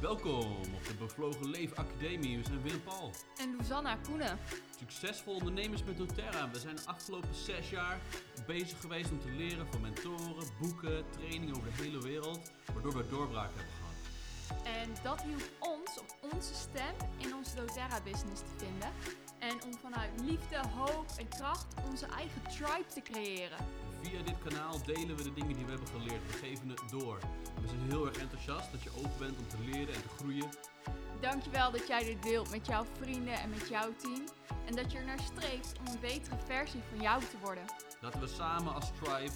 Welkom op de Bevlogen Leef Academie. We zijn Willem Paul. En Luzanna Koenen. Succesvol ondernemers met doTERRA. We zijn de afgelopen zes jaar bezig geweest om te leren van mentoren, boeken, trainingen over de hele wereld. Waardoor we doorbraak hebben gehad. En dat hielp ons om onze stem in onze doTERRA business te vinden. En om vanuit liefde, hoop en kracht onze eigen tribe te creëren. Via dit kanaal delen we de dingen die we hebben geleerd. We geven het door. We zijn heel erg enthousiast dat je open bent om te leren en te groeien. Dankjewel dat jij dit deelt met jouw vrienden en met jouw team. En dat je er naar streeft om een betere versie van jou te worden. Laten we samen als tribe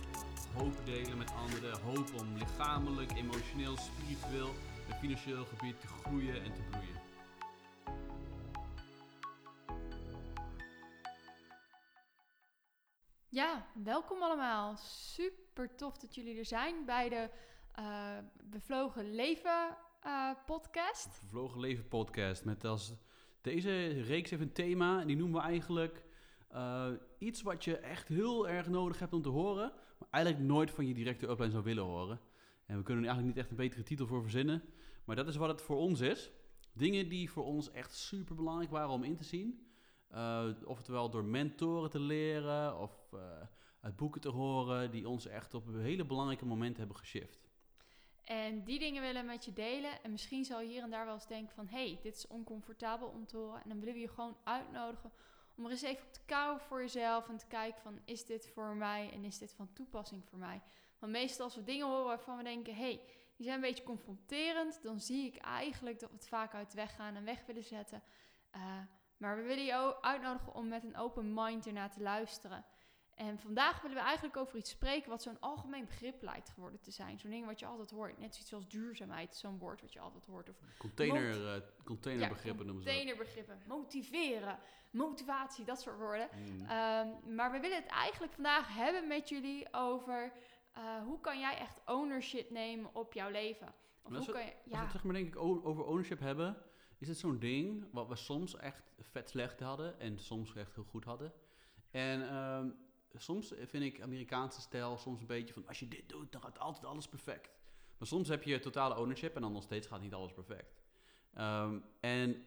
hoop delen met anderen. Hoop om lichamelijk, emotioneel, spiritueel en financieel gebied te groeien en te bloeien. Ja, welkom allemaal. Super tof dat jullie er zijn bij de uh, Bevlogen Leven uh, podcast. Bevlogen Leven podcast met als deze reeks heeft een thema en die noemen we eigenlijk uh, iets wat je echt heel erg nodig hebt om te horen, maar eigenlijk nooit van je directe upline zou willen horen. En we kunnen er eigenlijk niet echt een betere titel voor verzinnen, maar dat is wat het voor ons is. Dingen die voor ons echt super belangrijk waren om in te zien. Oftewel door mentoren te leren of uh, uit boeken te horen die ons echt op hele belangrijke momenten hebben geshift. En die dingen willen we met je delen. En misschien zal je hier en daar wel eens denken van... hé, hey, dit is oncomfortabel om te horen. En dan willen we je gewoon uitnodigen om er eens even op te kouwen voor jezelf... en te kijken van, is dit voor mij en is dit van toepassing voor mij? Want meestal als we dingen horen waarvan we denken... hé, hey, die zijn een beetje confronterend... dan zie ik eigenlijk dat we het vaak uit weg gaan en weg willen zetten... Uh, maar we willen je uitnodigen om met een open mind ernaar te luisteren. En vandaag willen we eigenlijk over iets spreken wat zo'n algemeen begrip lijkt geworden te zijn. Zo'n ding wat je altijd hoort. Net zoiets als duurzaamheid, zo'n woord wat je altijd hoort. Of Container, uh, containerbegrippen ja, noemen ze Containerbegrippen, motiveren, motivatie, dat soort woorden. Mm. Um, maar we willen het eigenlijk vandaag hebben met jullie over uh, hoe kan jij echt ownership nemen op jouw leven. Of hoe kan je, ja. Als we zeg maar denk ik over ownership hebben, is het zo'n ding wat we soms echt vet slecht hadden en soms echt heel goed hadden. En um, soms vind ik Amerikaanse stijl soms een beetje van als je dit doet, dan gaat altijd alles perfect. Maar soms heb je totale ownership en dan nog steeds gaat niet alles perfect. Um, en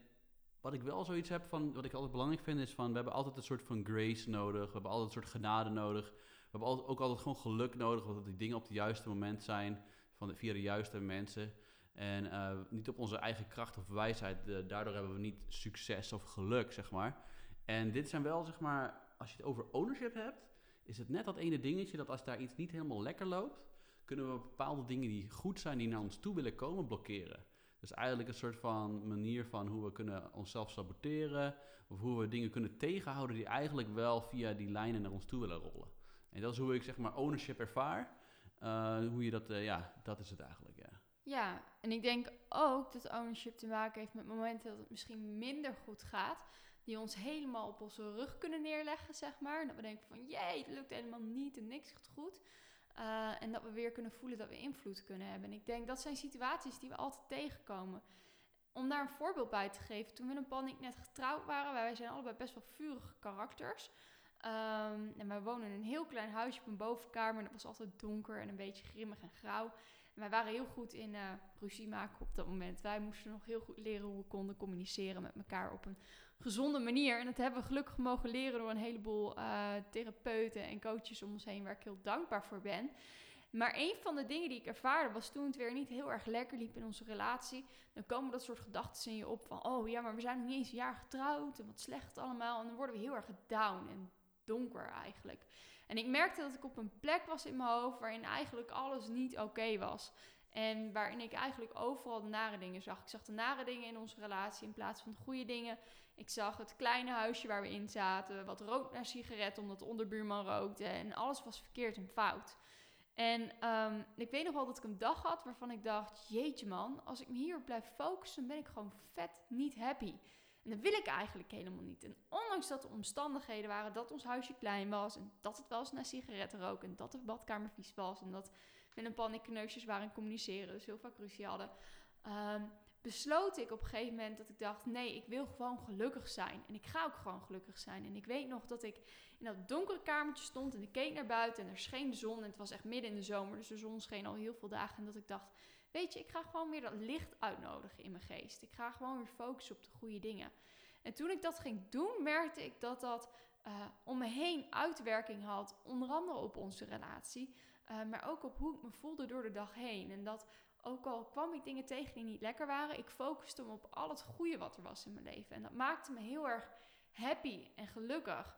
wat ik wel zoiets heb van, wat ik altijd belangrijk vind, is van we hebben altijd een soort van grace nodig. We hebben altijd een soort genade nodig. We hebben ook altijd gewoon geluk nodig, dat die dingen op het juiste moment zijn, van de, via de juiste mensen. En uh, niet op onze eigen kracht of wijsheid. Daardoor hebben we niet succes of geluk, zeg maar. En dit zijn wel, zeg maar, als je het over ownership hebt, is het net dat ene dingetje dat als daar iets niet helemaal lekker loopt, kunnen we bepaalde dingen die goed zijn, die naar ons toe willen komen, blokkeren. Dus eigenlijk een soort van manier van hoe we kunnen onszelf saboteren, of hoe we dingen kunnen tegenhouden die eigenlijk wel via die lijnen naar ons toe willen rollen. En dat is hoe ik zeg maar ownership ervaar. Uh, hoe je dat, ja, dat is het eigenlijk, ja. Ja, en ik denk ook dat ownership te maken heeft met momenten dat het misschien minder goed gaat. Die ons helemaal op onze rug kunnen neerleggen, zeg maar. Dat we denken van, jee, het lukt helemaal niet en niks gaat goed. Uh, en dat we weer kunnen voelen dat we invloed kunnen hebben. En ik denk dat zijn situaties die we altijd tegenkomen. Om daar een voorbeeld bij te geven. Toen we en Paul en ik net getrouwd waren, wij zijn allebei best wel vurige karakters. Um, en wij wonen in een heel klein huisje op een bovenkamer. En dat was altijd donker en een beetje grimmig en grauw. En wij waren heel goed in uh, ruzie maken op dat moment. Wij moesten nog heel goed leren hoe we konden communiceren met elkaar op een gezonde manier. En dat hebben we gelukkig mogen leren door een heleboel uh, therapeuten en coaches om ons heen, waar ik heel dankbaar voor ben. Maar een van de dingen die ik ervaarde was toen het weer niet heel erg lekker liep in onze relatie. Dan komen dat soort gedachten in je op van, oh ja, maar we zijn nog niet eens een jaar getrouwd en wat slecht allemaal. En dan worden we heel erg down en donker eigenlijk. En ik merkte dat ik op een plek was in mijn hoofd waarin eigenlijk alles niet oké was. En waarin ik eigenlijk overal de nare dingen zag. Ik zag de nare dingen in onze relatie in plaats van de goede dingen. Ik zag het kleine huisje waar we in zaten. Wat rook naar sigaret omdat de onderbuurman rookte. En alles was verkeerd en fout. En um, ik weet nog wel dat ik een dag had waarvan ik dacht: jeetje man, als ik me hierop blijf focussen, ben ik gewoon vet niet happy. En dat wil ik eigenlijk helemaal niet. En ondanks dat de omstandigheden waren dat ons huisje klein was en dat het wel eens naar sigaretten rook en dat de badkamer vies was en dat we een panikkneusjes waren en communiceren, dus heel vaak ruzie hadden, um, besloot ik op een gegeven moment dat ik dacht: nee, ik wil gewoon gelukkig zijn. En ik ga ook gewoon gelukkig zijn. En ik weet nog dat ik in dat donkere kamertje stond en ik keek naar buiten en er scheen de zon. En het was echt midden in de zomer, dus de zon scheen al heel veel dagen. En dat ik dacht: weet je, ik ga gewoon weer dat licht uitnodigen in mijn geest. Ik ga gewoon weer focussen op de goede dingen. En toen ik dat ging doen, merkte ik dat dat uh, om me heen uitwerking had. Onder andere op onze relatie, uh, maar ook op hoe ik me voelde door de dag heen. En dat ook al kwam ik dingen tegen die niet lekker waren, ik focuste me op al het goede wat er was in mijn leven. En dat maakte me heel erg happy en gelukkig.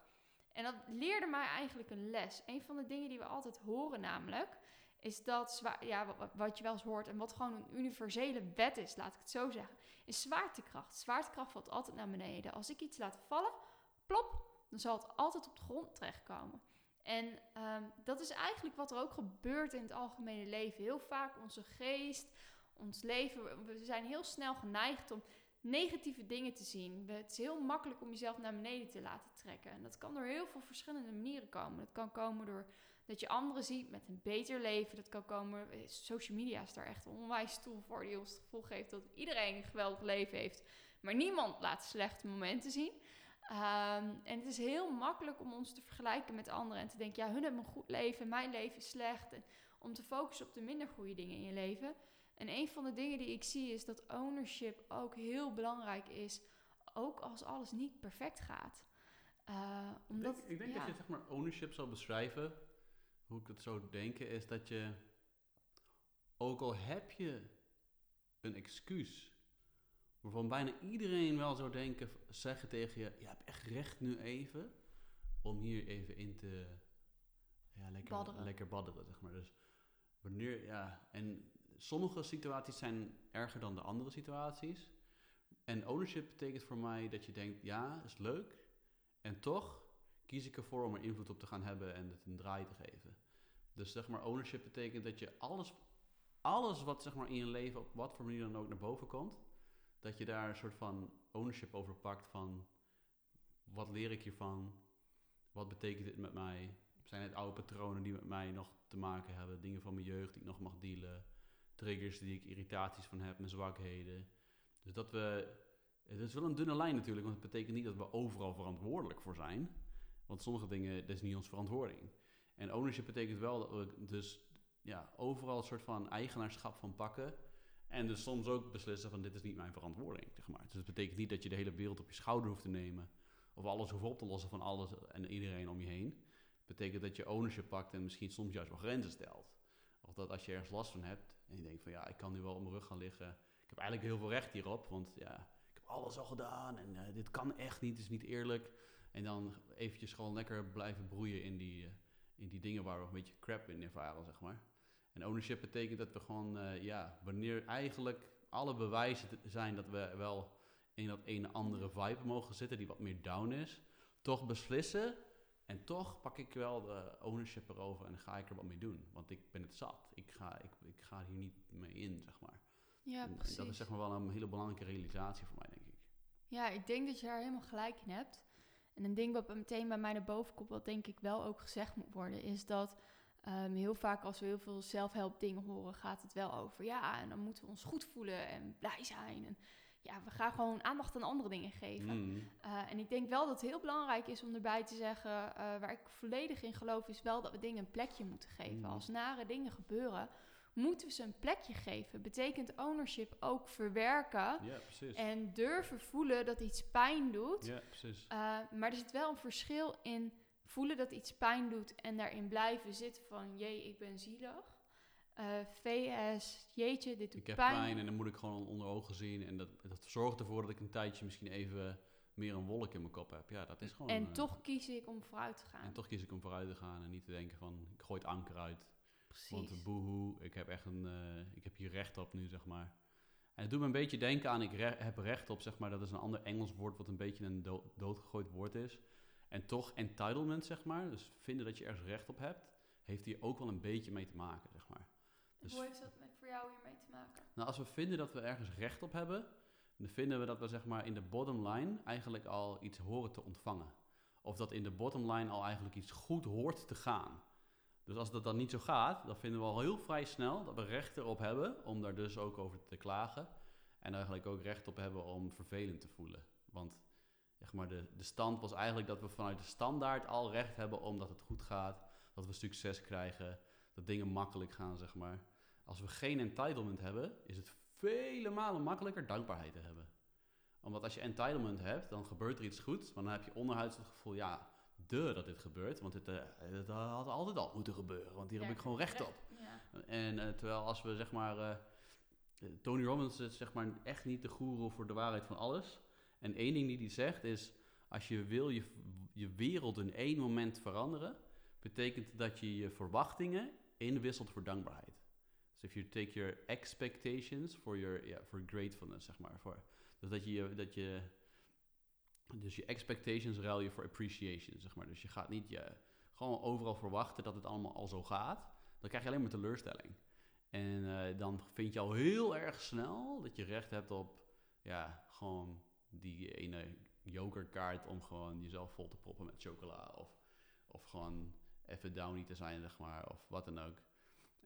En dat leerde mij eigenlijk een les. Een van de dingen die we altijd horen namelijk, is dat, ja, wat je wel eens hoort en wat gewoon een universele wet is, laat ik het zo zeggen, is zwaartekracht. Zwaartekracht valt altijd naar beneden. Als ik iets laat vallen, plop, dan zal het altijd op de grond terechtkomen. En ehm, dat is eigenlijk wat er ook gebeurt in het algemene leven. Heel vaak onze geest, ons leven, we zijn heel snel geneigd om negatieve dingen te zien. Het is heel makkelijk om jezelf naar beneden te laten trekken. En dat kan door heel veel verschillende manieren komen. Dat kan komen door dat je anderen ziet met een beter leven. Dat kan komen, eh, social media is daar echt een onwijs tool voor die ons het gevoel geeft dat iedereen een geweldig leven heeft. Maar niemand laat slechte momenten zien. Ehm, is heel makkelijk om ons te vergelijken met anderen en te denken, ja, hun hebben een goed leven, mijn leven is slecht. En om te focussen op de minder goede dingen in je leven. En een van de dingen die ik zie is dat ownership ook heel belangrijk is, ook als alles niet perfect gaat. Uh, omdat, ik denk, dat je zeg maar ownership zou beschrijven, hoe ik het zou denken, is dat je, ook al heb je een excuus waarvan bijna iedereen wel zou denken, zeggen tegen je, je hebt echt recht nu even om hier even in te, ja, lekker badderen, lekker badderen zeg maar. Dus wanneer, ja, en sommige situaties zijn erger dan de andere situaties. En ownership betekent voor mij dat je denkt, ja, is leuk. En toch kies ik ervoor om er invloed op te gaan hebben en het een draai te geven. Dus zeg maar, ownership betekent dat je alles, alles wat zeg maar in je leven op wat voor manier dan ook naar boven komt, dat je daar een soort van ownership over pakt van wat leer ik hiervan? Wat betekent dit met mij? Zijn het oude patronen die met mij nog te maken hebben? Dingen van mijn jeugd die ik nog mag dealen? Triggers die ik irritaties van heb, mijn zwakheden. Dus dat we. Het is wel een dunne lijn natuurlijk, want het betekent niet dat we overal verantwoordelijk voor zijn. Want sommige dingen, dat is niet onze verantwoording. En ownership betekent wel dat we dus ja, overal een soort van eigenaarschap van pakken. En dus soms ook beslissen van dit is niet mijn verantwoording. Zeg maar. Dus het betekent niet dat je de hele wereld op je schouder hoeft te nemen. Of alles hoeft op te lossen van alles en iedereen om je heen. Het betekent dat je ownership pakt en misschien soms juist wel grenzen stelt. Of dat als je ergens last van hebt en je denkt van ja, ik kan nu wel op mijn rug gaan liggen. Ik heb eigenlijk heel veel recht hierop, want ja, ik heb alles al gedaan en uh, dit kan echt niet, het is niet eerlijk. En dan eventjes gewoon lekker blijven broeien in die, uh, in die dingen waar we een beetje crap in ervaren, zeg maar. En ownership betekent dat we gewoon, uh, ja, wanneer eigenlijk alle bewijzen zijn dat we wel in dat ene andere vibe mogen zitten, die wat meer down is, toch beslissen. En toch pak ik wel de ownership erover en ga ik er wat mee doen. Want ik ben het zat. Ik ga, ik, ik ga hier niet mee in, zeg maar. Ja, en, precies. dat is zeg maar wel een hele belangrijke realisatie voor mij, denk ik. Ja, ik denk dat je daar helemaal gelijk in hebt. En een ding wat meteen bij mij naar boven komt, wat denk ik wel ook gezegd moet worden, is dat Um, heel vaak als we heel veel zelfhelp dingen horen, gaat het wel over ja, en dan moeten we ons goed voelen en blij zijn. En ja, we gaan gewoon aandacht aan andere dingen geven. Mm. Uh, en ik denk wel dat het heel belangrijk is om erbij te zeggen, uh, waar ik volledig in geloof, is wel dat we dingen een plekje moeten geven. Mm. Als nare dingen gebeuren, moeten we ze een plekje geven. Betekent ownership ook verwerken ja, en durven voelen dat iets pijn doet. Ja, precies. Uh, maar er zit wel een verschil in voelen dat iets pijn doet en daarin blijven zitten van jee, ik ben zielig. Uh, eh, VS, jeetje, dit doet ik heb pijn. pijn. en dan moet ik gewoon onder ogen zien. En dat, dat zorgt ervoor dat ik een tijdje misschien even meer een wolk in mijn kop heb. Ja, dat is gewoon... En uh, toch kies ik om vooruit te gaan. En toch kies ik om vooruit te gaan en niet te denken van, ik gooi het anker uit. Precies. Want boehoe, ik heb echt een, uh, ik heb hier recht op nu, zeg maar. En het doet me een beetje denken aan, ik re heb recht op, zeg maar, dat is een ander Engels woord wat een beetje een do doodgegooid woord is. En toch entitlement, zeg maar, dus vinden dat je ergens recht op hebt, heeft hier ook wel een beetje mee te maken, zeg maar. Dus, hoe heeft dat met voor jou hiermee te maken? Nou, als we vinden dat we ergens recht op hebben, dan vinden we dat we zeg maar in de bottom line eigenlijk al iets horen te ontvangen. Of dat in de bottom line al eigenlijk iets goed hoort te gaan. Dus als dat dan niet zo gaat, dan vinden we al heel vrij snel dat we recht erop hebben om daar dus ook over te klagen. En eigenlijk ook recht op hebben om vervelend te voelen. Want zeg maar, de, de stand was eigenlijk dat we vanuit de standaard al recht hebben omdat het goed gaat, dat we succes krijgen, dat dingen makkelijk gaan, zeg maar. Als we geen entitlement hebben, is het vele malen makkelijker dankbaarheid te hebben. Omdat als je entitlement hebt, dan gebeurt er iets goeds. Maar dan heb je onderhuids het gevoel, ja, de dat dit gebeurt. Want het, uh, het had altijd al moeten gebeuren. Want hier heb ik gewoon recht, op. Ja. En uh, terwijl als we zeg maar... Uh, Tony Robbins is zeg maar echt niet de goeroe voor de waarheid van alles. En één ding die hij zegt is... Als je wil je, je wereld in één moment veranderen... betekent dat je je verwachtingen inwisselt voor dankbaarheid. Dus if you take your expectations for your for gratefulness, zeg maar. Voor, dus dat je, dat je dus je expectations ruil je voor appreciation, zeg maar. Dus je gaat niet je, gewoon overal verwachten dat het allemaal al zo gaat. Dan krijg je alleen maar teleurstelling. En uh, dan vind je al heel erg snel dat je recht hebt op, ja, gewoon die ene jokerkaart om gewoon jezelf vol te proppen met chocola. Of, of gewoon even downy te zijn, zeg maar, of wat dan ook.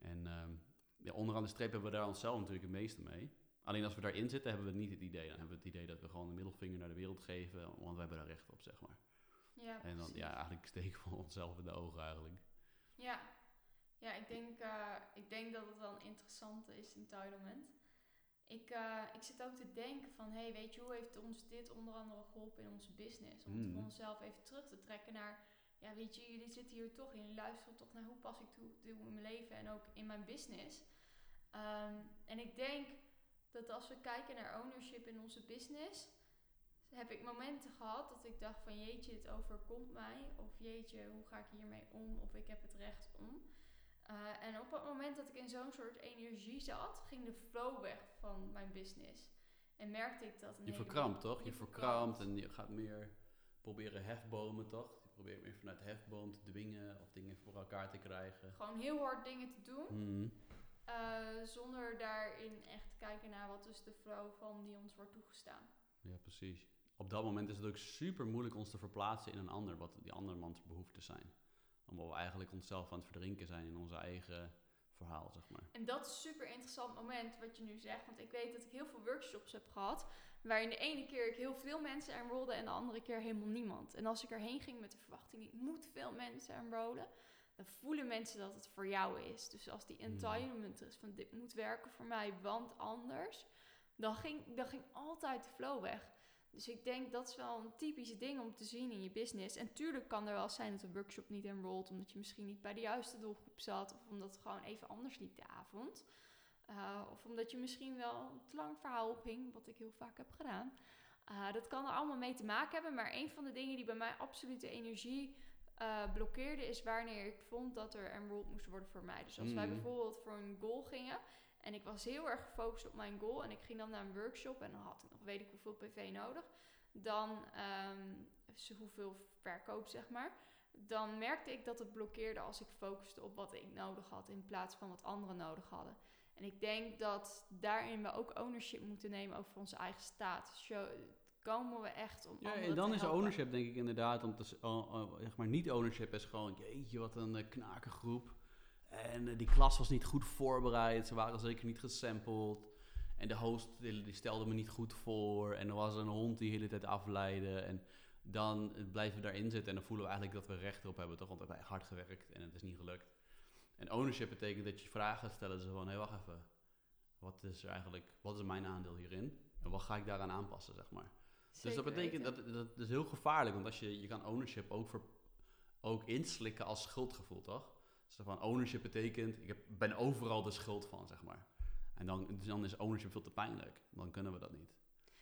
En um, ja, onderaan de streep hebben we daar onszelf natuurlijk het meeste mee. Alleen als we daarin zitten, hebben we niet het idee. Dan hebben we het idee dat we gewoon een middelvinger naar de wereld geven, want we hebben daar recht op, zeg maar. Ja, en dan, ja, eigenlijk steken we onszelf in de ogen eigenlijk. Ja, ja ik, denk, uh, ik denk dat het wel een interessante is, entitlement. Ik, uh, ik zit ook te denken van, hey, weet je, hoe heeft ons dit onder andere geholpen in onze business? Om mm. onszelf even terug te trekken naar, ja, weet je, jullie zitten hier toch in, luisteren toch naar hoe pas ik toe, toe in mijn leven en ook in mijn business. Um, en ik denk dat als we kijken naar ownership in onze business, heb ik momenten gehad dat ik dacht van jeetje, het overkomt mij. Of jeetje, hoe ga ik hiermee om? Of ik heb het recht om. Uh, en op het moment dat ik in zo'n soort energie zat, ging de flow weg van mijn business. En merkte ik dat. Je verkrampt toch? Je, verkrampt en je gaat meer proberen hefbomen toch? Je probeert meer vanuit hefboom te dwingen of dingen voor elkaar te krijgen. Gewoon heel hard dingen te doen. Mm. Uh, zonder daarin echt te kijken naar wat is de flow van die ons wordt toegestaan. Ja, precies. Op dat moment is het ook super moeilijk ons te verplaatsen in een ander, wat die andermans behoeften zijn. Omdat we eigenlijk onszelf aan het verdrinken zijn in onze eigen verhaal, zeg maar. En dat is een super interessant moment wat je nu zegt. Want ik weet dat ik heel veel workshops heb gehad. Waarin de ene keer ik heel veel mensen enrolde en de andere keer helemaal niemand. En als ik erheen ging met de verwachting, ik moet veel mensen enrollen dan voelen mensen dat het voor jou is. Dus als die hmm. entitlement is van dit moet werken voor mij, want anders, dan ging, dan ging altijd de flow weg. Dus ik denk dat is wel een typische ding om te zien in je business. En tuurlijk kan er wel zijn dat een workshop niet enrolled omdat je misschien niet bij de juiste doelgroep zat, of omdat het gewoon even anders liep de avond. Uh, of omdat je misschien wel een te lang verhaal ophing, wat ik heel vaak heb gedaan. Uh, dat kan er allemaal mee te maken hebben. Maar een van de dingen die bij mij absolute energie uh, blokkeerde is wanneer ik vond dat er enrolled moest worden voor mij. Dus als wij mm. bijvoorbeeld voor een goal gingen en ik was heel erg gefocust op mijn goal en ik ging dan naar een workshop en dan had ik nog weet ik hoeveel PV nodig, dan um, hoeveel verkoop zeg maar, dan merkte ik dat het blokkeerde als ik focuste op wat ik nodig had in plaats van wat anderen nodig hadden. En ik denk dat daarin we ook ownership moeten nemen over onze eigen staat. Show, komen we echt om Ja, en dan is ownership denk ik inderdaad, om te, zeg maar niet ownership is gewoon, jeetje, wat een uh, knakengroep. En uh, die klas was niet goed voorbereid, ze waren zeker niet gesampled. En de host die, die, stelde me niet goed voor. En er was een hond die de hele tijd afleidde. En dan blijven we daarin zitten en dan voelen we eigenlijk dat we recht erop hebben. Toch, want we hebben hard gewerkt en het is niet gelukt. En ownership betekent dat je vragen stellen. Ze van, hé, hey, wacht even. Wat is er eigenlijk, wat is mijn aandeel hierin? En wat ga ik daaraan aanpassen, zeg maar dus dat betekent dat, dat is heel gevaarlijk, want als je, je kan ownership ook, voor, ook inslikken als schuldgevoel, toch? Dus van ownership betekent, ik heb, ben overal de schuld van, zeg maar. En dan, dus dan is ownership veel te pijnlijk. Dan kunnen we dat niet.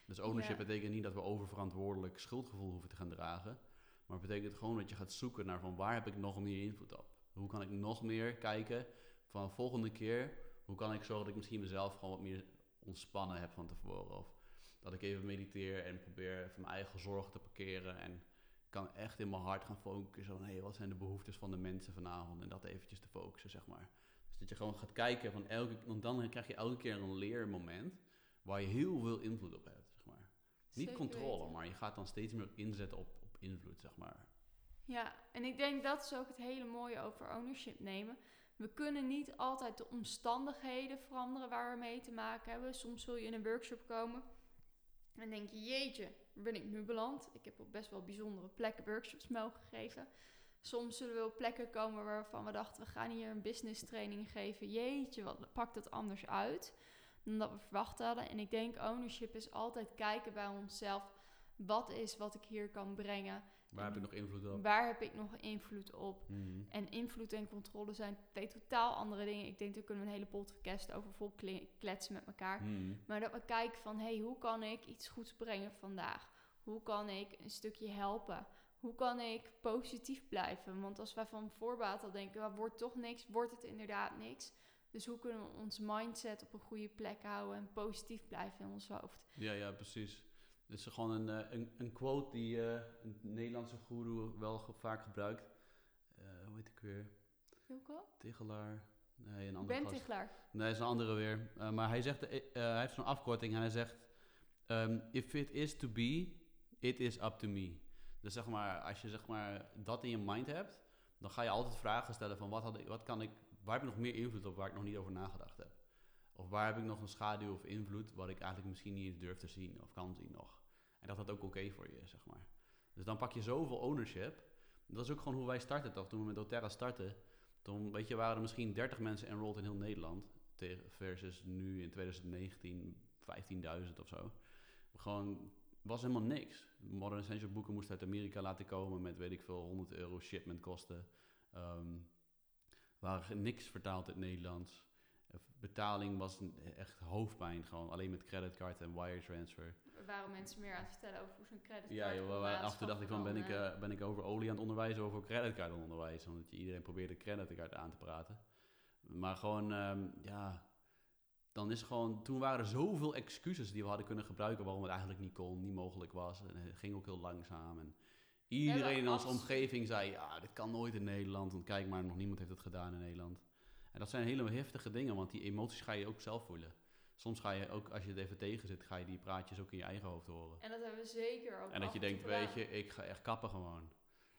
Dus ownership betekent niet dat we oververantwoordelijk schuldgevoel hoeven te gaan dragen. Maar het betekent gewoon dat je gaat zoeken naar van waar heb ik nog meer invloed op? Hoe kan ik nog meer kijken van volgende keer, hoe kan ik zorgen dat ik misschien mezelf gewoon wat meer ontspannen heb van tevoren? Of dat ik even mediteer en probeer even mijn eigen zorgen te parkeren. En kan echt in mijn hart gaan focussen van... hé, wat zijn de behoeftes van de mensen vanavond? En dat eventjes te focussen, zeg maar. Dus dat je gewoon gaat kijken van elke... Want dan krijg je elke keer een leermoment... waar je heel veel invloed op hebt, zeg maar. Niet controle, maar je gaat dan steeds meer inzetten op, op invloed, zeg maar. Ja, en ik denk dat is ook het hele mooie over ownership nemen. We kunnen niet altijd de omstandigheden veranderen waar we mee te maken hebben. Soms zul je in een workshop komen en denk je, jeetje, ben ik nu beland? Ik heb op best wel bijzondere plekken workshops mogen geven. Soms zullen we op plekken komen waarvan we dachten, we gaan hier een business training geven. Jeetje, wat pakt het anders uit dan dat we verwacht hadden. En ik denk ownership is altijd kijken bij onszelf. Wat is wat ik hier kan brengen? Waar heb ik nog invloed op? Waar heb ik nog invloed op? Mhm. En invloed en controle zijn twee totaal andere dingen. Ik denk, daar kunnen we een hele podcast over vol kle- kletsen met elkaar. Mhm. Maar dat we kijken van, hé, hey, hoe kan ik iets goeds brengen vandaag? Hoe kan ik een stukje helpen? Hoe kan ik positief blijven? Want als wij van voorbaat al denken, "Ah, wordt toch niks, wordt het inderdaad niks. Dus hoe kunnen we ons mindset op een goede plek houden en positief blijven in ons hoofd? Ja, ja, precies. Dit is gewoon een, eh, een, een quote die eh, een Nederlandse guru wel ge- vaak gebruikt. Eh, hoe heet ik weer? Hilco? Nee, een andere Ben. Tichelaar. Nee, is een andere weer. Maar hij zegt, hij heeft zo'n afkorting en hij zegt... ehm, if it is to be, it is up to me. Dus zeg maar, als je zeg maar dat in je mind hebt... dan ga je altijd vragen stellen van wat, had ik, wat kan ik... waar heb ik nog meer invloed op waar ik nog niet over nagedacht heb? Of waar heb ik nog een schaduw of invloed... wat ik eigenlijk misschien niet durf te zien of kan zien nog? En dat dat ook oké voor je is, zeg maar. Dus dan pak je zoveel ownership. Dat is ook gewoon hoe wij starten toch? Toen we met doTERRA startten... Toen, weet je, waren er misschien 30 mensen enrolled in heel Nederland. Versus nu in 2019 15.000 of zo. Gewoon, was helemaal niks. Modern Essential boeken moesten uit Amerika laten komen met, weet ik veel, 100 euro shipment kosten. Ehm waren niks vertaald in het Nederlands. Betaling was echt hoofdpijn, gewoon alleen met creditcard en wire transfer. Er waren mensen meer aan het vertellen over hoe zo'n creditcard Ja, joh, af en toe dacht ik van, ben ik, eh, ben ik over olie aan het onderwijzen of over creditcard aan het onderwijzen? Omdat je iedereen probeerde creditcard aan te praten. Maar gewoon, ehm, ja, dan is gewoon, toen waren er zoveel excuses die we hadden kunnen gebruiken waarom het eigenlijk niet kon, niet mogelijk was. En het ging ook heel langzaam. En iedereen in onze omgeving zei, ja, dit kan nooit in Nederland, want kijk maar, nog niemand heeft het gedaan in Nederland. En dat zijn hele heftige dingen, want die emoties ga je ook zelf voelen. Soms ga je ook, als je het even tegen zit, ga je die praatjes ook in je eigen hoofd horen. En dat hebben we zeker ook En dat je denkt, weet je, ik ga echt kappen gewoon.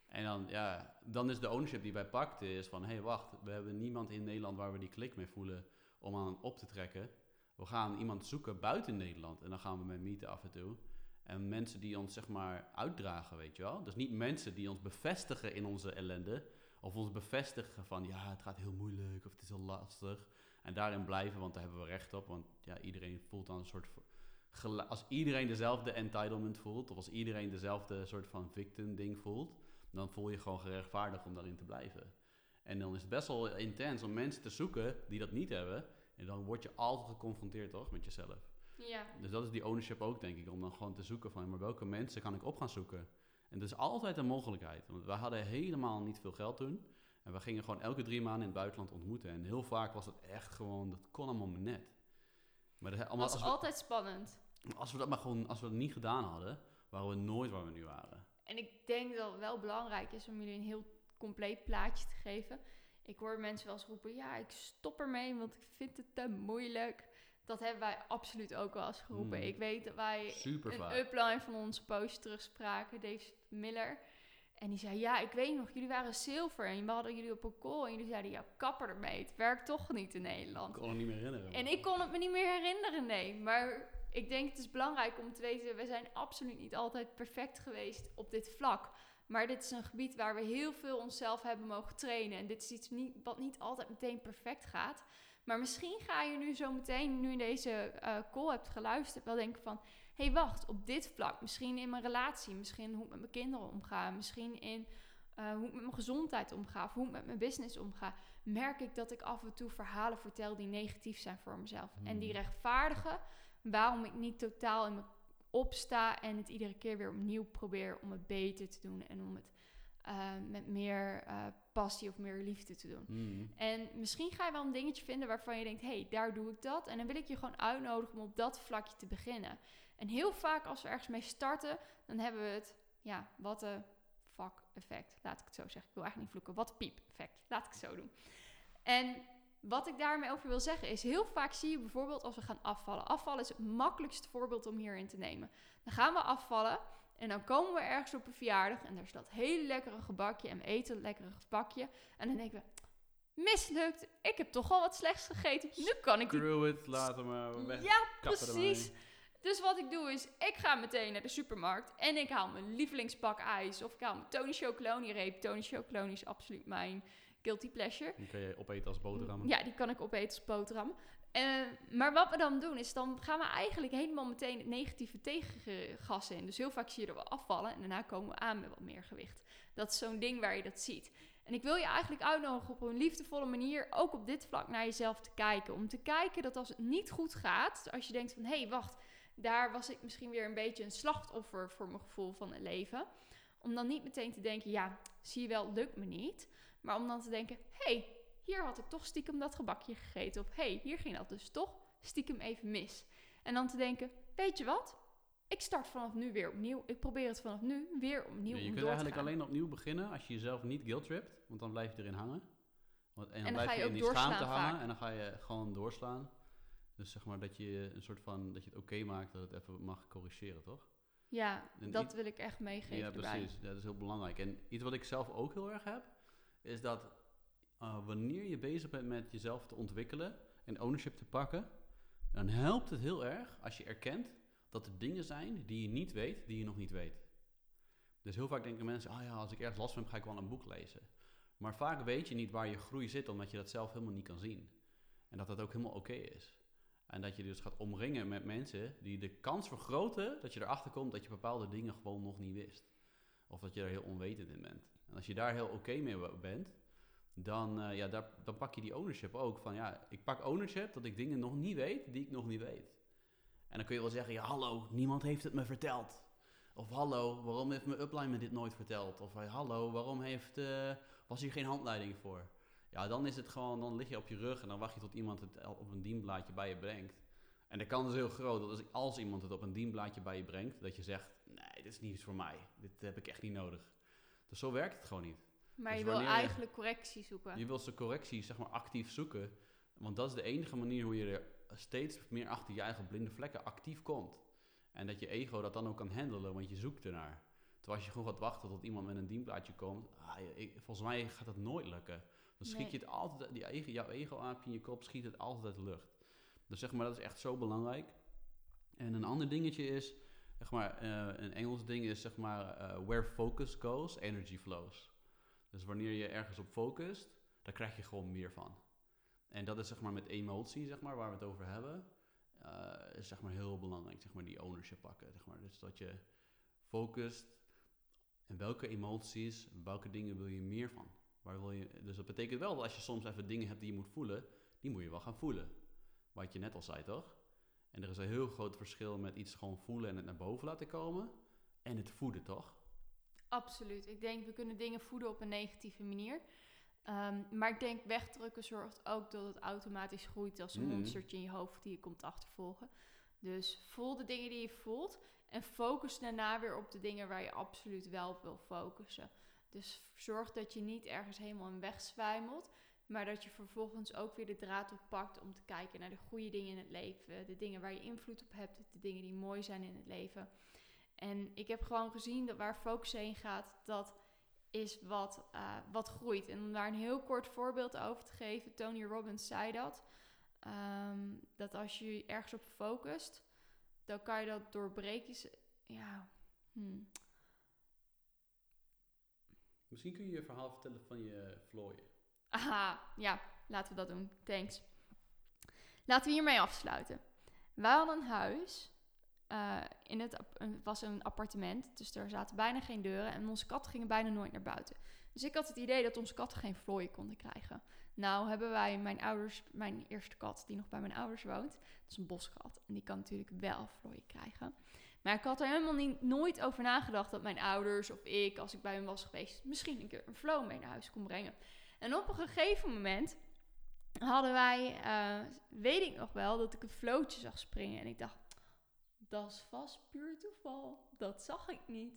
En dan, ja, dan is de ownership die wij pakten, is van, hé, hey, wacht, we hebben niemand in Nederland waar we die klik mee voelen om aan op te trekken. We gaan iemand zoeken buiten Nederland en dan gaan we met meeten af en toe. En mensen die ons, zeg maar, uitdragen, weet je wel. Dus niet mensen die ons bevestigen in onze ellende. Of ons bevestigen van, ja, het gaat heel moeilijk of het is heel lastig. En daarin blijven, want daar hebben we recht op. Want ja, iedereen voelt dan een soort... Als iedereen dezelfde entitlement voelt, of als iedereen dezelfde soort van victim ding voelt, dan voel je gewoon gerechtvaardigd om daarin te blijven. En dan is het best wel intens om mensen te zoeken die dat niet hebben. En dan word je altijd geconfronteerd, toch, met jezelf. Ja, Dus dat is die ownership ook, denk ik, om dan gewoon te zoeken van, maar welke mensen kan ik op gaan zoeken? En dat is altijd een mogelijkheid, want we hadden helemaal niet veel geld toen. En we gingen gewoon elke drie maanden in het buitenland ontmoeten. En heel vaak was het echt gewoon, dat kon allemaal maar net. Maar dat, was we, altijd spannend. als we dat maar gewoon, als we dat niet gedaan hadden, waren we nooit waar we nu waren. En ik denk dat het wel belangrijk is om jullie een heel compleet plaatje te geven. Ik hoor mensen wel eens roepen, ja, ik stop ermee, want ik vind het te moeilijk. Dat hebben wij absoluut ook wel eens geroepen. Hmm. Ik weet dat wij Super een vaak. upline van onze post terugspraken, Dave Miller. En die zei, ja, ik weet nog, jullie waren zilver en we hadden jullie op een call. En jullie zeiden, ja, kapper ermee, het werkt toch niet in Nederland. Ik kon het niet meer herinneren. En ik kon het me niet meer herinneren, nee. Maar ik denk het is belangrijk om te weten, we zijn absoluut niet altijd perfect geweest op dit vlak. Maar dit is een gebied waar we heel veel onszelf hebben mogen trainen. En dit is iets niet, wat niet altijd meteen perfect gaat. Maar misschien ga je nu zo meteen, nu in deze eh, call hebt geluisterd, wel denken van... Hé, hey, wacht, op dit vlak, misschien in mijn relatie, misschien hoe ik met mijn kinderen omga, misschien in eh, hoe ik met mijn gezondheid omga, of hoe ik met mijn business omga, merk ik dat ik af en toe verhalen vertel die negatief zijn voor mezelf. En die Hmm. rechtvaardigen waarom ik niet totaal in me opsta en het iedere keer weer opnieuw probeer om het beter te doen en om het eh, met meer eh, passie of meer liefde te doen. Hmm. En misschien ga je wel een dingetje vinden waarvan je denkt, hé, hey, daar doe ik dat. En dan wil ik je gewoon uitnodigen om op dat vlakje te beginnen. En heel vaak als we ergens mee starten, dan hebben we het, ja, wat een fuck effect, laat ik het zo zeggen. Ik wil eigenlijk niet vloeken, wat een piep effect, laat ik het zo doen. En wat ik daarmee over wil zeggen is, heel vaak zie je bijvoorbeeld als we gaan afvallen. Afvallen is het makkelijkste voorbeeld om hierin te nemen. Dan gaan we afvallen en dan komen we ergens op een verjaardag en daar is dat hele lekkere gebakje en we eten het lekkere gebakje. En dan denken we, mislukt, ik heb toch al wat slechts gegeten, nu kan ik Screw it, laten we weg. ja, precies. Dus wat ik doe is, ik ga meteen naar de supermarkt en ik haal mijn lievelingspak ijs. Of ik haal mijn Tony Chocoloni reep. Tony Chocoloni is absoluut mijn guilty pleasure. Die kun je opeten als boterhammen. Ja, die kan ik opeten als boterham. Uh, maar wat we dan doen is, dan gaan we eigenlijk helemaal meteen het negatieve tegengas in. Dus heel vaak zie je er wel afvallen en daarna komen we aan met wat meer gewicht. Dat is zo'n ding waar je dat ziet. En ik wil je eigenlijk uitnodigen op een liefdevolle manier ook op dit vlak naar jezelf te kijken. Om te kijken dat als het niet goed gaat, als je denkt van hé, hey, wacht, daar was ik misschien weer een beetje een slachtoffer voor mijn gevoel van het leven. Om dan niet meteen te denken, ja, zie je wel, lukt me niet. Maar om dan te denken, hé, hey, hier had ik toch stiekem dat gebakje gegeten. Of hé, hey, hier ging dat dus toch stiekem even mis. En dan te denken, weet je wat? Ik start vanaf nu weer opnieuw. Ik probeer het vanaf nu weer opnieuw Je kunt eigenlijk alleen opnieuw beginnen als je jezelf niet guilt tript. Want dan blijf je erin hangen. Want, en, dan, blijf je, in die schaamte hangen. En dan ga je gewoon doorslaan. Dus zeg maar dat je een soort van, dat je het oké maakt dat het even mag corrigeren, toch? Ja, dat wil ik echt meegeven Ja, precies. Ja, dat is heel belangrijk. En iets wat ik zelf ook heel erg heb, is dat uh, wanneer je bezig bent met jezelf te ontwikkelen en ownership te pakken, dan helpt het heel erg als je erkent dat er dingen zijn die je niet weet, die je nog niet weet. Dus heel vaak denken mensen, ah ja, als ik ergens last van heb, ga ik wel een boek lezen. Maar vaak weet je niet waar je groei zit, omdat je dat zelf helemaal niet kan zien. En dat dat ook helemaal oké is. En dat je dus gaat omringen met mensen die de kans vergroten dat je erachter komt dat je bepaalde dingen gewoon nog niet wist. Of dat je er heel onwetend in bent. En als je daar heel oké mee bent, dan, uh, ja, dan pak je die ownership ook. Van ja, ik pak ownership dat ik dingen nog niet weet die ik nog niet weet. En dan kun je wel zeggen, ja hallo, niemand heeft het me verteld. Of hallo, waarom heeft mijn upline me dit nooit verteld? Of hallo, waarom heeft, uh, was hier geen handleiding voor? Ja, dan is het gewoon, dan lig je op je rug en dan wacht je tot iemand het op een dienblaadje bij je brengt. En de kans is heel groot dat als, als iemand het op een dienblaadje bij je brengt, dat je zegt, nee, dit is niet voor mij. Dit heb ik echt niet nodig. Dus zo werkt het gewoon niet. Maar dus je wil eigenlijk correctie zoeken. Je wil ze correctie, zeg maar, actief zoeken. Want dat is de enige manier hoe je er steeds meer achter je eigen blinde vlekken actief komt. En dat je ego dat dan ook kan handelen, want je zoekt ernaar. Terwijl als je gewoon gaat wachten tot iemand met een dienblaadje komt, ah, volgens mij gaat dat nooit lukken. Dan schiet je het altijd, die ego, jouw ego-aapje in je kop schiet het altijd de lucht. Dus zeg maar, dat is echt zo belangrijk. En een ander dingetje is, zeg maar, uh, een Engels ding is, zeg maar, uh, where focus goes, energy flows. Dus wanneer je ergens op focust, dan krijg je gewoon meer van. En dat is zeg maar met emotie, zeg maar, waar we het over hebben, uh, is zeg maar heel belangrijk, zeg maar die ownership pakken. Zeg maar. Dus dat je focust en welke emoties, welke dingen wil je meer van. Waar wil je, dus dat betekent wel dat als je soms even dingen hebt die je moet voelen, die moet je wel gaan voelen. Wat je net al zei, toch? En er is een heel groot verschil met iets gewoon voelen en het naar boven laten komen en het voeden, toch? Absoluut. Ik denk, we kunnen dingen voeden op een negatieve manier. Um, maar ik denk, wegdrukken zorgt ook dat het automatisch groeit als een mm. monstertje in je hoofd die je komt achtervolgen. Dus voel de dingen die je voelt en focus daarna weer op de dingen waar je absoluut wel op wil focussen. Dus zorg dat je niet ergens helemaal in wegzwijmelt, maar dat je vervolgens ook weer de draad oppakt om te kijken naar de goede dingen in het leven, de dingen waar je invloed op hebt, de dingen die mooi zijn in het leven. En ik heb gewoon gezien dat waar focus heen gaat, dat is wat, uh, wat groeit. En om daar een heel kort voorbeeld over te geven, Tony Robbins zei dat. Um, dat als je ergens op focust, dan kan je dat doorbreken. Ja, hmm. Misschien kun je je verhaal vertellen van je vlooien. Aha, ja, laten we dat doen. Thanks. Laten we hiermee afsluiten. Wij hadden een huis uh, in het was een appartement, dus er zaten bijna geen deuren en onze katten gingen bijna nooit naar buiten. Dus ik had het idee dat onze katten geen vlooien konden krijgen. Nou hebben wij mijn ouders, mijn eerste kat die nog bij mijn ouders woont, dat is een boskat en die kan natuurlijk wel vlooien krijgen. Maar ik had er helemaal niet, nooit over nagedacht dat mijn ouders of ik, als ik bij hen was geweest, misschien een keer een vloo mee naar huis kon brengen. En op een gegeven moment hadden wij, uh, weet ik nog wel, dat ik een vlootje zag springen en ik dacht, dat is vast puur toeval. Dat zag ik niet.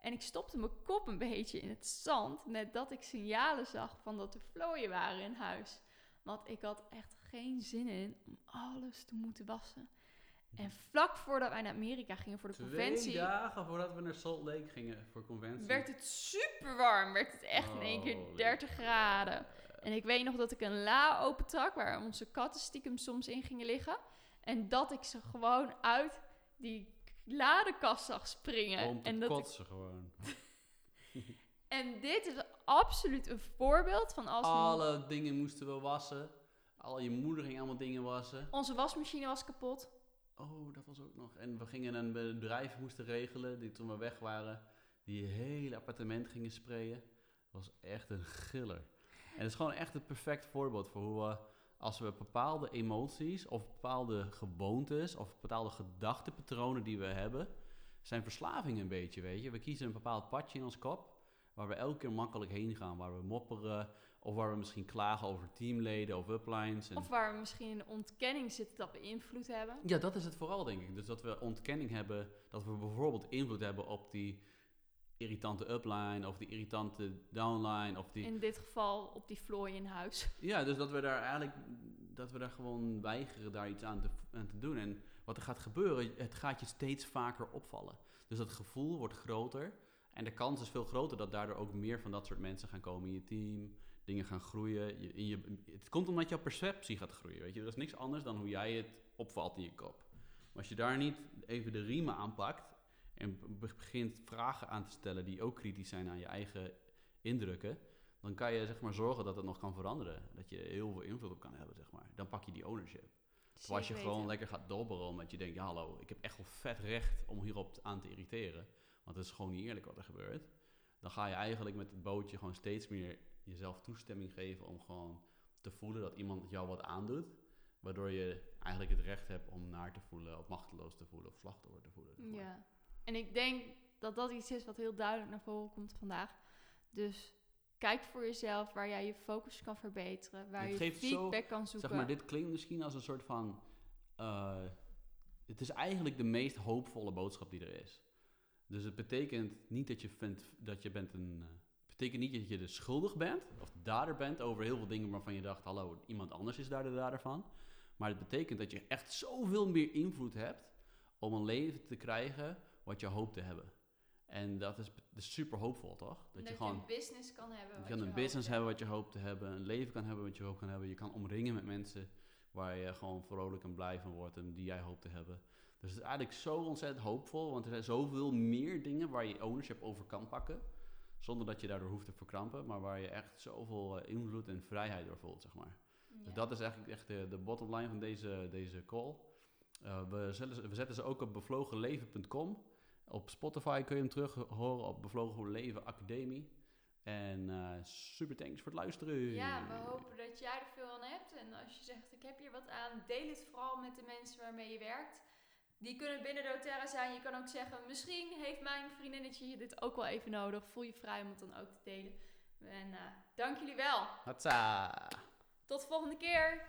En ik stopte mijn kop een beetje in het zand. Net dat ik signalen zag van dat er vlooien waren in huis. Want ik had echt geen zin in om alles te moeten wassen. En vlak voordat wij naar Amerika gingen voor de Twee conventie. Twee dagen voordat we naar Salt Lake gingen voor conventie. Werd het super warm. Werd het echt in één keer 30 graden. En ik weet nog dat ik een la opentrak waar onze katten stiekem soms in gingen liggen. En dat ik ze gewoon uit die ladenkast zag springen. Om te en, dat ik- kotsen gewoon. en dit is absoluut een voorbeeld van als Alle dingen moesten we wassen. Al je moeder ging allemaal dingen wassen. onze wasmachine was kapot. Oh, dat was ook nog. En we gingen een bedrijf moesten regelen, die toen we weg waren, die hele appartement gingen sprayen. Dat was echt een giller. En het is gewoon echt het perfect voorbeeld voor hoe we, als we bepaalde emoties of bepaalde gewoontes of bepaalde gedachtepatronen die we hebben, zijn verslaving een beetje, weet je. We kiezen een bepaald padje in ons kop, waar we elke keer makkelijk heen gaan, waar we mopperen, of waar we misschien klagen over teamleden of uplines. En Of waar we misschien de ontkenning zitten dat we invloed hebben. ja, dat is het vooral, denk ik. Dus dat we ontkenning hebben, dat we bijvoorbeeld invloed hebben op die irritante upline of die irritante downline of die... In dit geval op die vlooi in huis. Ja, dus dat we daar eigenlijk, dat we daar gewoon weigeren daar iets aan te, aan te doen. En wat er gaat gebeuren, het gaat je steeds vaker opvallen. Dus dat gevoel wordt groter en de kans is veel groter dat daardoor ook meer van dat soort mensen gaan komen in je team. Dingen gaan groeien. Je, in je, het komt omdat jouw perceptie gaat groeien. Weet je? Dat is niks anders dan hoe jij het opvalt in je kop. Maar als je daar niet even de riemen aanpakt en be- begint vragen aan te stellen die ook kritisch zijn aan je eigen indrukken, dan kan je zeg maar zorgen dat het nog kan veranderen. Dat je heel veel invloed op kan hebben, zeg maar. Dan pak je die ownership. Terwijl als je gewoon weten. lekker gaat dobberen omdat je denkt, ja hallo, ik heb echt wel vet recht om hierop aan te irriteren. Want het is gewoon niet eerlijk wat er gebeurt. Dan ga je eigenlijk met het bootje gewoon steeds meer jezelf toestemming geven om gewoon te voelen dat iemand jou wat aandoet. Waardoor je eigenlijk het recht hebt om naar te voelen, of machteloos te voelen, of slachtoffer te voelen. zeg maar. Ja. En ik denk dat dat iets is wat heel duidelijk naar voren komt vandaag. Dus kijk voor jezelf waar jij je focus kan verbeteren. Waar je zo- feedback kan zoeken. Zeg maar, dit klinkt misschien als een soort van. eh, het is eigenlijk de meest hoopvolle boodschap die er is. Dus het betekent niet dat je vindt dat je bent een. Betekent niet dat je de schuldig bent of de dader bent over heel veel dingen waarvan je dacht: hallo, iemand anders is daar de dader van. Maar het betekent dat je echt zoveel meer invloed hebt om een leven te krijgen wat je hoopt te hebben. En dat is, super hoopvol, toch? dat je gewoon een business kan hebben. je kan een hoopt business hebben wat je hoopt te hebben, een leven kan hebben wat je hoopt kan hebben. Je kan omringen met mensen waar je gewoon vrolijk en blij van wordt en die jij hoopt te hebben. Dus het is eigenlijk zo ontzettend hoopvol, want er zijn zoveel meer dingen waar je ownership over kan pakken. Zonder dat je daardoor hoeft te verkrampen, maar waar je echt zoveel eh, invloed en vrijheid door voelt, zeg maar. Ja. Dus dat is eigenlijk echt de, de bottom line van deze, deze call. Eh, we, zetten, ze- we zetten ze ook op bevlogenleven.com. Op Spotify kun je hem terug horen op Bevlogen Leven Academie. En eh, super thanks voor het luisteren. Ja, we hopen dat jij er veel aan hebt. En als je zegt, ik heb hier wat aan, deel het vooral met de mensen waarmee je werkt. Die kunnen binnen doTERRA zijn. Je kan ook zeggen, misschien heeft mijn vriendinnetje dit ook wel even nodig. Voel je vrij om het dan ook te delen. En eh, dank jullie wel. Hatsa! Tot de volgende keer.